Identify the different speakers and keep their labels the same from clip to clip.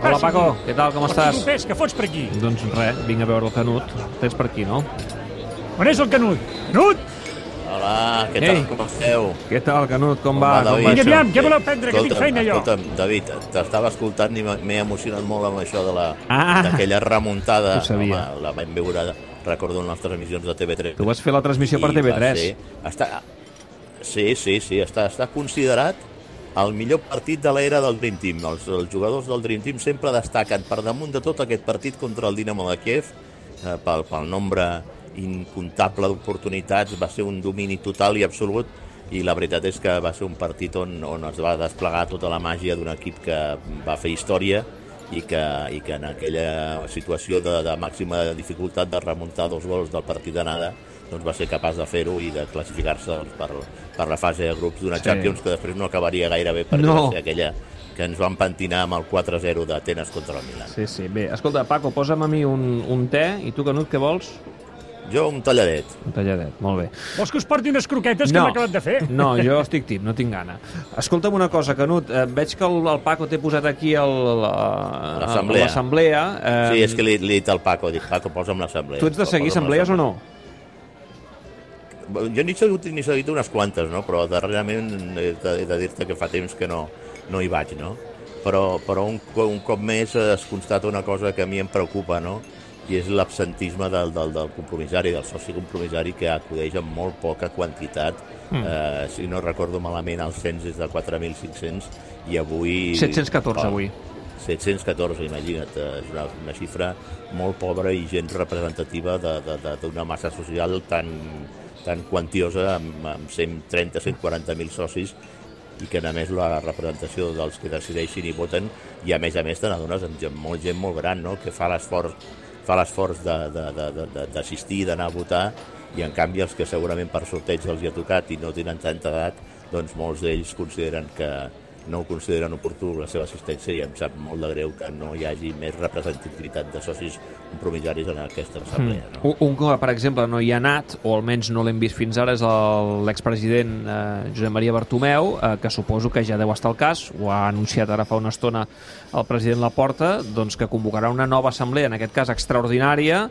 Speaker 1: Hola, Paco, què tal, com estàs?
Speaker 2: Lopés, què fots per aquí?
Speaker 1: Doncs res, vinc a veure el Canut. Tens per aquí, no?
Speaker 2: On és el Canut? Canut!
Speaker 3: Hola, què
Speaker 1: Ei.
Speaker 3: tal, com esteu?
Speaker 1: Què tal, Canut, com va? Com
Speaker 3: David?
Speaker 1: va
Speaker 2: Vinga,
Speaker 1: això?
Speaker 2: aviam, què voleu prendre, que tinc feina jo?
Speaker 3: Escolta'm, David, t'estava escoltant i m'he- emocionat molt amb això de la
Speaker 1: Ah.
Speaker 3: d'aquella remuntada.
Speaker 1: Ho sabia.
Speaker 3: Home, la vam veure, recordo, en les nostres emissions de TV3.
Speaker 1: Tu vas fer la transmissió per
Speaker 3: I va
Speaker 1: TV3.
Speaker 3: ser- Està, sí, sí, sí, està, està considerat el millor partit de l'era del Dream Team. Els, els jugadors del Dream Team sempre destaquen per damunt de tot aquest partit contra el Dinamo de Kiev eh, pel, pel nombre incontable d'oportunitats, va ser un domini total i absolut i la veritat és que va ser un partit on, on es va desplegar tota la màgia d'un equip que va fer història i que, i que en aquella situació de, de màxima dificultat de remuntar dos gols del partit d'anada doncs va ser capaç de fer-ho i de classificar-se doncs, per, per la fase de grups d'una
Speaker 1: Sí.
Speaker 3: Champions que després no acabaria gaire bé perquè
Speaker 1: No.
Speaker 3: va ser aquella que ens van pentinar amb el 4-0 d'Atenes contra el Milan.
Speaker 1: Sí, sí. Bé, escolta, Paco, posa'm a mi un, un te, i tu, Canut, què vols?
Speaker 3: Jo un talladet.
Speaker 1: Un talladet, molt bé.
Speaker 2: Vols que us porti unes croquetes que
Speaker 1: No.
Speaker 2: m'he acabat de fer?
Speaker 1: No, jo estic tip, no tinc gana. Escolta'm una cosa, Canut, eh, veig que el, el Paco t'he posat aquí el, la-
Speaker 3: L'assemblea.
Speaker 1: l'assemblea. Eh,
Speaker 3: Sí, és que li, li he dit al Paco, dic, Paco, posa'm l'assemblea.
Speaker 1: Tu ets de seguir assemblees o no?
Speaker 3: Jo n'he seguit, n'he seguit unes quantes, no? però darrerament he de, he de dir-te que fa temps que no, no hi vaig, no? Però, però un, un cop més es constata una cosa que a mi em preocupa, no? i és l'absentisme del, del, del compromissari, del soci compromissari que acudeix amb molt poca quantitat. Mm. Eh, si no recordo malament, el cens és de 4.500 i avui...
Speaker 1: 714
Speaker 3: Oh,
Speaker 1: avui.
Speaker 3: 714, imagina't, eh, és una, una xifra molt pobra i gens representativa d'una massa social tan, tan quantiosa, amb, amb 130-140.000 socis, i que a més la representació dels que decideixin i voten, i a més a més te n'adones amb gent, molt, gent molt gran, no?, que fa l'esforç fa l'esforç d'assistir, d'anar a votar, i en canvi els que segurament per sorteig els hi ha tocat i no tenen tanta edat, doncs molts d'ells consideren que no ho consideren oportú la seva assistència i em sap molt de greu que no hi hagi més representativitat de socis compromissaris en aquesta assemblea. No?
Speaker 1: Un, un que, per exemple, no hi ha anat, o almenys no l'hem vist fins ara, és l'expresident eh, Josep Maria Bartomeu, eh, que suposo que ja deu estar al cas, ho ha anunciat ara fa una estona el president Laporta, doncs que convocarà una nova assemblea, en aquest cas extraordinària,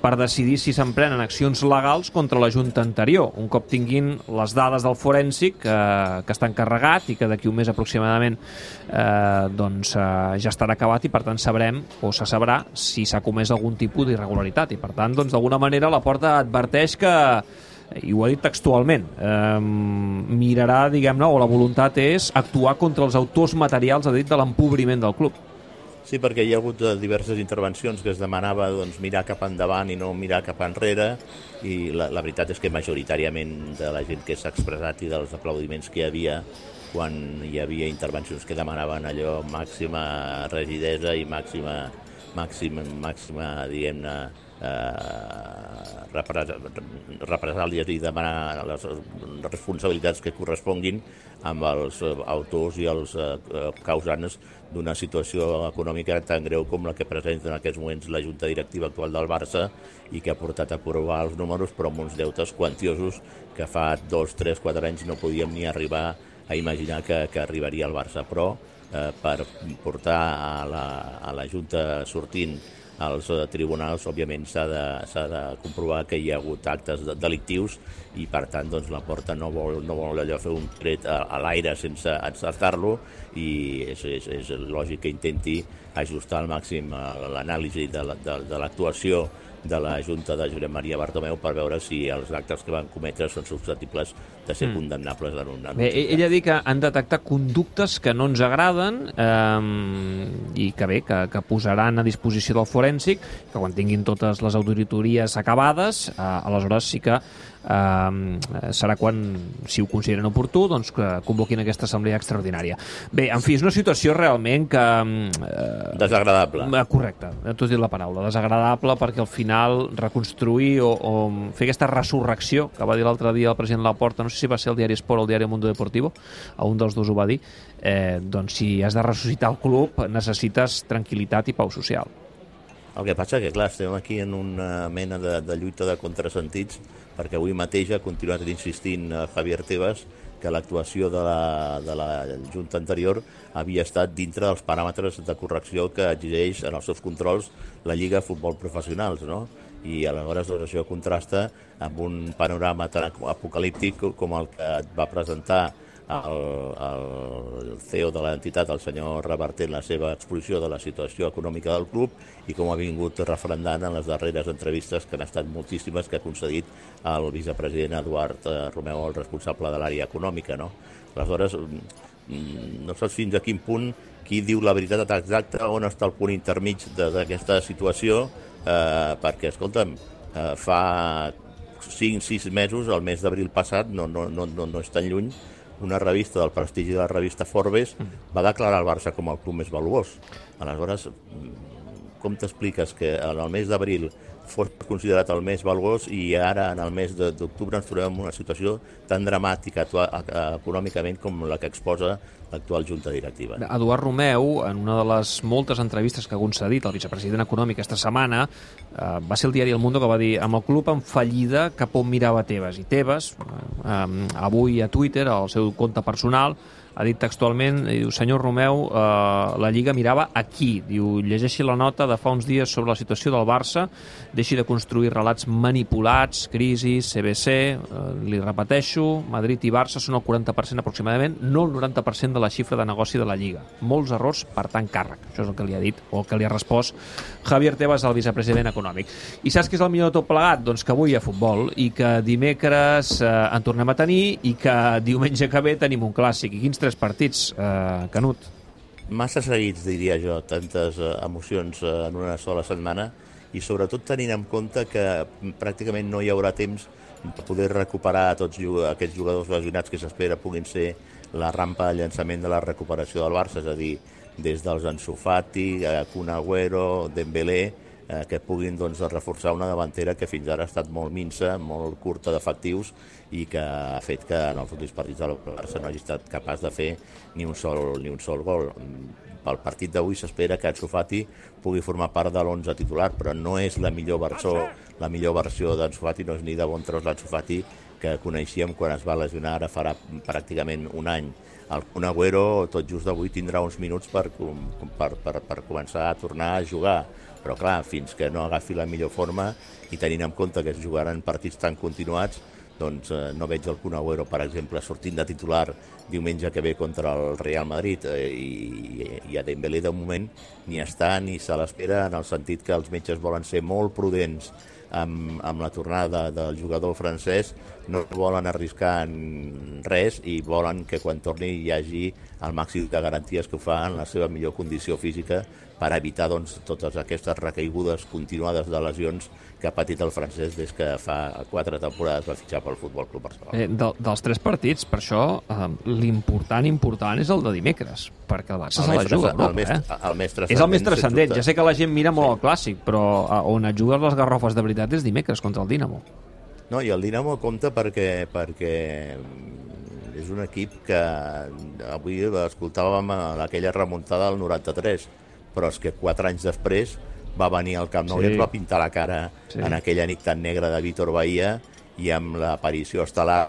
Speaker 1: per decidir si s'emprenen accions legals contra la Junta anterior, un cop tinguin les dades del forènsic que, que està encarregat i que d'aquí un mes aproximadament eh, doncs, eh, ja estarà acabat i per tant sabrem o se sabrà si s'ha comès algun tipus d'irregularitat i per tant doncs d'alguna manera la porta adverteix que i ho ha dit textualment, eh, mirarà, diguem-ne, o la voluntat és actuar contra els autors materials, ha dit, de l'empobriment del club.
Speaker 3: Sí, perquè hi ha hagut eh, diverses intervencions que es demanava doncs, mirar cap endavant i no mirar cap enrere i la, la veritat és que majoritàriament de la gent que s'ha expressat i dels aplaudiments que hi havia quan hi havia intervencions que demanaven allò màxima rigidesa i màxima, màxima, màxima diguem-ne, represàlies i demanar les responsabilitats que corresponguin amb els eh, autors i els eh, eh, causants d'una situació econòmica tan greu com la que presenta en aquests moments la Junta Directiva actual del Barça i que ha portat a aprovar els números però amb uns deutes quantiosos que fa dos, tres, quatre anys no podíem ni arribar a imaginar que, que arribaria al Barça. Però eh, per portar a la, a la Junta sortint als tribunals, òbviament, s'ha de, de comprovar que hi ha hagut actes de- delictius i, per tant, doncs, la porta no vol, no vol allò fer un tret a, a l'aire sense encertar-lo i és, és, és lògic que intenti ajustar al màxim eh, l'anàlisi de la- de- l'actuació de la Junta de Josep Maria Bartomeu per veure si els actes que van cometre són susceptibles de ser mm. condemnables en un...
Speaker 1: Bé,
Speaker 3: jutjat.
Speaker 1: ell ha dit que han detectat conductes que no ens agraden eh, i que bé, que, que posaran a disposició del forènsic, que quan tinguin totes les auditories acabades, eh, aleshores sí que eh, serà quan, si ho consideren oportú, doncs que convoquin aquesta assemblea extraordinària. Bé, en fi, és una situació realment que... Eh,
Speaker 3: Desagradable.
Speaker 1: Eh, Correcte, tu has dit la paraula, desagradable perquè al final reconstruir o, o fer aquesta resurrecció que va dir l'altre dia el president Laporta, no sé si va ser el diari Esport o el diari Mundo Deportivo, a un dels dos ho va dir, eh, doncs si has de ressuscitar el club necessites tranquil·litat i pau social.
Speaker 3: El que passa que, clar, estem aquí en una mena de, de lluita de contrasentits, perquè avui mateix ha continuat insistint eh, Javier Tebas que l'actuació de, la, de la Junta anterior havia estat dintre dels paràmetres de correcció que exigeix en els seus controls la Lliga de Futbol Professionals, no? i aleshores doncs, això contrasta amb un panorama tan apocalíptic com el que va presentar el, el CEO de l'entitat, el senyor Revertent, la seva exposició de la situació econòmica del club i com ha vingut refrendant en les darreres entrevistes, que han estat moltíssimes, que ha concedit el vicepresident Eduard eh, Romeu, el responsable de l'àrea econòmica. No? Aleshores, mm, no saps fins a quin punt qui diu la veritat exacta, on està el punt intermig d'aquesta situació, eh, perquè, escolta'm, eh, fa 5-6 mesos, el mes d'abril passat, no, no, no, no és tan lluny, una revista del prestigi de la revista Forbes va declarar el Barça com el club més valuós. Aleshores, com t'expliques que en el mes d'abril fos considerat el més valuós i ara en el mes d'octubre ens trobem en una situació tan dramàtica econòmicament com la que exposa l'actual Junta Directiva.
Speaker 1: Eduard Romeu, en una de les moltes entrevistes que ha concedit el vicepresident econòmic aquesta setmana, eh, va ser el diari El Mundo que va dir amb el club en fallida cap on mirava Tebas. I Tebas, eh, avui a Twitter, al seu compte personal, ha dit textualment, diu, senyor Romeu, eh, la Lliga mirava aquí. Diu, llegeixi la nota de fa uns dies sobre la situació del Barça, deixi de construir relats manipulats, crisi, CBC, eh, li repeteixo, Madrid i Barça són el 40% aproximadament, no el 90% de la xifra de negoci de la Lliga. Molts errors per tant càrrec. Això és el que li ha dit, o el que li ha respost Javier Tebas, el vicepresident econòmic. I saps què és el millor de tot plegat? Doncs que avui hi ha futbol i que dimecres eh, en tornem a tenir i que diumenge que ve tenim un clàssic. I quins tres partits, eh, Canut?
Speaker 3: Massa seguits, diria jo, tantes eh, emocions eh, en una sola setmana i sobretot tenint en compte que pràcticament no hi haurà temps per poder recuperar tots aquests jugadors lesionats que s'espera puguin ser la rampa de llançament de la recuperació del Barça, és a dir, des dels Ansu Fati, eh, Kun Agüero, Dembélé, eh, que puguin doncs, reforçar una davantera que fins ara ha estat molt minsa, molt curta d'efectius i que ha fet que en els últims partits del Barça no hagi estat capaç de fer ni un sol, ni un sol gol. Pel partit d'avui s'espera que Ansu Fati pugui formar part de l'11 titular, però no és la millor versió, la millor versió d'Ansu Fati, no és ni de bon tros l'Ansu Fati que coneixíem quan es va lesionar ara farà pràcticament un any. El Kun Agüero tot just avui tindrà uns minuts per, per, per, per començar a tornar a jugar, però clar, fins que no agafi la millor forma i tenint en compte que es jugaran partits tan continuats, doncs eh, no veig el Kun Agüero, per exemple, sortint de titular diumenge que ve contra el Real Madrid. Eh, i, i a Dembélé de moment ni està ni se l'espera en el sentit que els metges volen ser molt prudents amb, amb la tornada del jugador francès, no volen arriscar en res i volen que quan torni hi hagi el màxim de garanties que ho fa en la seva millor condició física per evitar doncs, totes aquestes recaigudes continuades de lesions que ha patit el francès des que fa quatre temporades va fitxar pel Futbol Club Barcelona.
Speaker 1: Eh, de, dels tres partits, per això, eh, l'important, important és el de dimecres, perquè el Barça el se la juga a Europa,
Speaker 3: el més,
Speaker 1: eh?
Speaker 3: El més
Speaker 1: és el més transcendent. Ja sé que la gent mira molt sí. el clàssic, però eh, on et jugues les garrofes de veritat és dimecres contra el Dinamo.
Speaker 3: No, i el Dinamo compta perquè, perquè és un equip que avui escoltàvem aquella remuntada del 93, però és que quatre anys després va venir al Camp Nou sí. i ens va pintar la cara sí. en aquella nit tan negra de Vítor Bahia i amb l'aparició estel·lar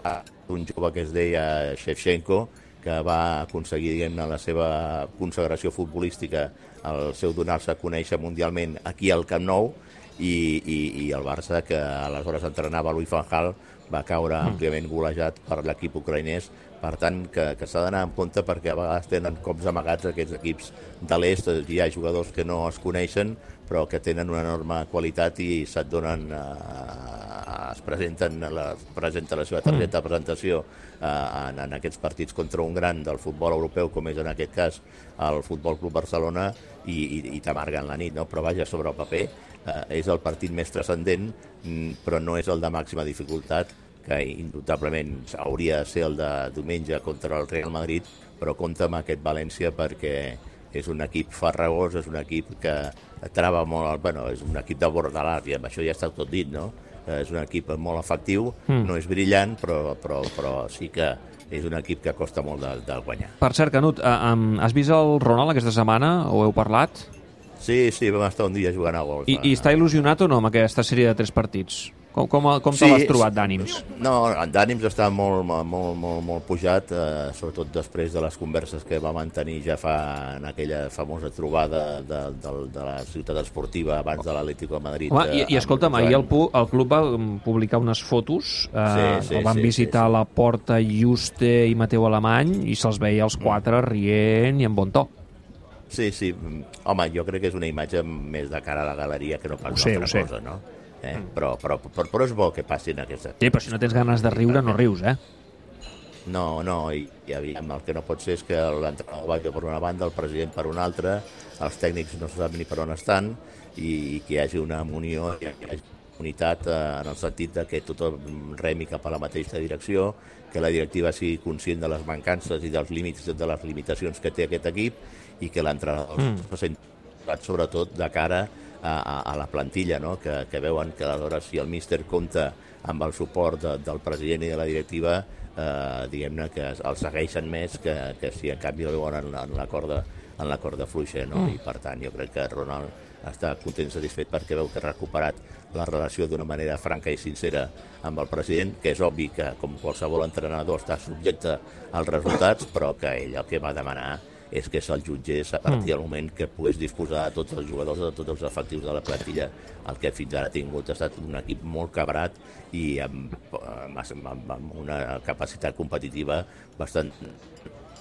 Speaker 3: d'un jove que es deia Shevchenko, que va aconseguir diguem la seva consagració futbolística, el seu donar-se a conèixer mundialment aquí al Camp Nou, i, i, i el Barça, que aleshores entrenava Louis van Gaal, va caure mm. àmpliament golejat per l'equip ucraïnès per tant, que, que s'ha d'anar en compte perquè a vegades tenen cops amagats aquests equips de l'est, hi ha jugadors que no es coneixen però que tenen una enorme qualitat i se't donen, eh, es presenten, la, presenta la seva targeta de presentació eh, en, en aquests partits contra un gran del futbol europeu, com és en aquest cas el Futbol Club Barcelona, i, i, i t'amarguen la nit, no? però vaja, sobre el paper eh, és el partit més transcendent, mm, però no és el de màxima dificultat, que indubtablement hauria de ser el de diumenge contra el Real Madrid, però compta amb aquest València perquè és un equip farragós, és un equip que trava molt, bueno, és un equip de l'art, i amb això ja està tot dit, no? És un equip molt efectiu, mm. no és brillant, però, però, però sí que és un equip que costa molt de, de guanyar.
Speaker 1: Per cert, Canut, um, has vist el Ronald aquesta setmana? O heu parlat?
Speaker 3: Sí, sí, vam estar un dia jugant a golf.
Speaker 1: I, i està il·lusionat o no amb aquesta sèrie de tres partits? Com, com, com te
Speaker 3: Sí,
Speaker 1: l'has trobat d'ànims?
Speaker 3: No, d'ànims està molt, molt, molt, molt pujat, eh, sobretot després de les converses que va mantenir ja fa en aquella famosa trobada de, de, de la ciutat esportiva abans de l'Atlético de Madrid.
Speaker 1: Home, i,
Speaker 3: eh,
Speaker 1: i escolta'm, ahir el, el club va mm, publicar unes fotos, eh,
Speaker 3: Sí, sí,
Speaker 1: el van
Speaker 3: sí,
Speaker 1: visitar
Speaker 3: sí, sí.
Speaker 1: la Porta, Juste i Mateu Alemany, i se'ls veia els quatre rient i amb bon to.
Speaker 3: Sí, sí. mm, Home, jo crec que és una imatge més de cara a la galeria que no pas una
Speaker 1: ho sé.
Speaker 3: altra cosa, no? Eh? Però, però, però, però és bo que passin aquestes...
Speaker 1: Sí, però si no tens ganes de riure, no rius, eh?
Speaker 3: No, no, i, i aviam, el que no pot ser és que l'entrenador vagi per una banda, el president per una altra, els tècnics no sap ni per on estan, i, i que hi hagi una munió, i que hi hagi unitat eh, en el sentit de que tothom remi cap a la mateixa direcció, que la directiva sigui conscient de les mancances i dels límits, de les limitacions que té aquest equip, i que l'entrenador mm. se sobretot de cara a, a, a la plantilla, no? que, que veuen que aleshores si el míster compta amb el suport de, del president i de la directiva, eh, diguem-ne que els segueixen més que, que si en canvi el veuen en, en la corda en la corda fluixa, no? Mm. I per tant jo crec que Ronald està content i satisfet perquè veu que ha recuperat la relació d'una manera franca i sincera amb el president, que és obvi que, com qualsevol entrenador, està subjecte als resultats, però que ell el que va demanar és que se'l jutgés a partir del moment que pogués disposar de tots els jugadors, de tots els efectius de la plantilla. El que fins ara ha tingut ha estat un equip molt cabrat i amb, amb, amb, una capacitat competitiva bastant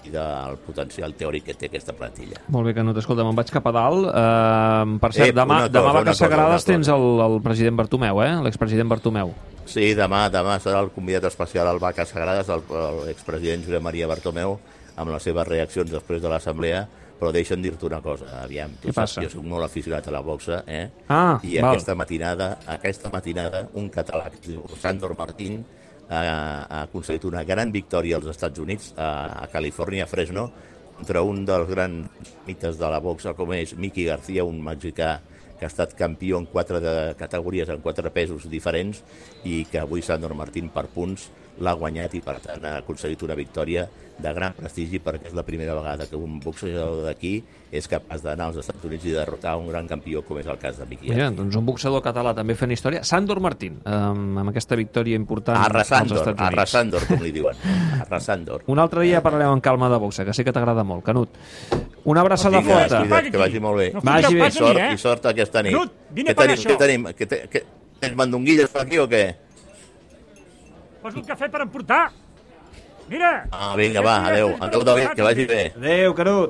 Speaker 3: del potencial teòric que té aquesta plantilla.
Speaker 1: Molt bé, Canut, escolta, me'n vaig cap a dalt. Uh, per cert,
Speaker 3: Eh,
Speaker 1: demà,
Speaker 3: cosa,
Speaker 1: demà a Vaques Sagrades tens el, el president Bartomeu, eh? L'expresident Bartomeu.
Speaker 3: Sí, demà, demà serà el convidat especial al Vaques Sagrades, l'expresident Josep Maria Bartomeu, amb les seves reaccions després de l'assemblea, però deixa'm dir-te una cosa, aviam, tu
Speaker 1: Què
Speaker 3: saps
Speaker 1: passa?
Speaker 3: que jo soc molt aficionat a la boxa, eh?
Speaker 1: Ah,
Speaker 3: I
Speaker 1: val.
Speaker 3: aquesta matinada, aquesta matinada, un català que es diu Sandor Martín ha, ha aconseguit una gran victòria als Estats Units, a, a Califòrnia, a Fresno, contra un dels grans mites de la boxa, com és Miki García, un mexicà que ha estat campió en quatre de categories, en quatre pesos diferents, i que avui Sandor Martín per punts l'ha guanyat i per tant ha aconseguit una victòria de gran prestigi perquè és la primera vegada que un boxejador d'aquí és capaç d'anar als Estats Units i derrotar un gran campió com és el cas de Miki
Speaker 1: Mira, doncs un boxador català també fent història. Sandor Martín, amb, amb aquesta victòria important als
Speaker 3: Arrasandor,
Speaker 1: Estats Units.
Speaker 3: Arrasandor, com li diuen. Arrasandor.
Speaker 1: Un altre dia parlarem en calma de boxa, que sé que t'agrada molt, Canut. Una abraçada
Speaker 3: Vinga,
Speaker 1: forta.
Speaker 3: cuida't, que vagi molt bé.
Speaker 2: No
Speaker 1: Vagi bé.
Speaker 3: I sort,
Speaker 2: eh?
Speaker 3: i sort aquesta nit.
Speaker 2: Canut, vine pagar
Speaker 3: tenim,
Speaker 2: això.
Speaker 3: què tenim? Què, te- què, tens mandonguilles per aquí o què?
Speaker 2: Posa un cafè per emportar. Mira.
Speaker 3: Ah, vinga, va, adeu. Adeu, David, que vagi bé.
Speaker 1: Adéu, Canut.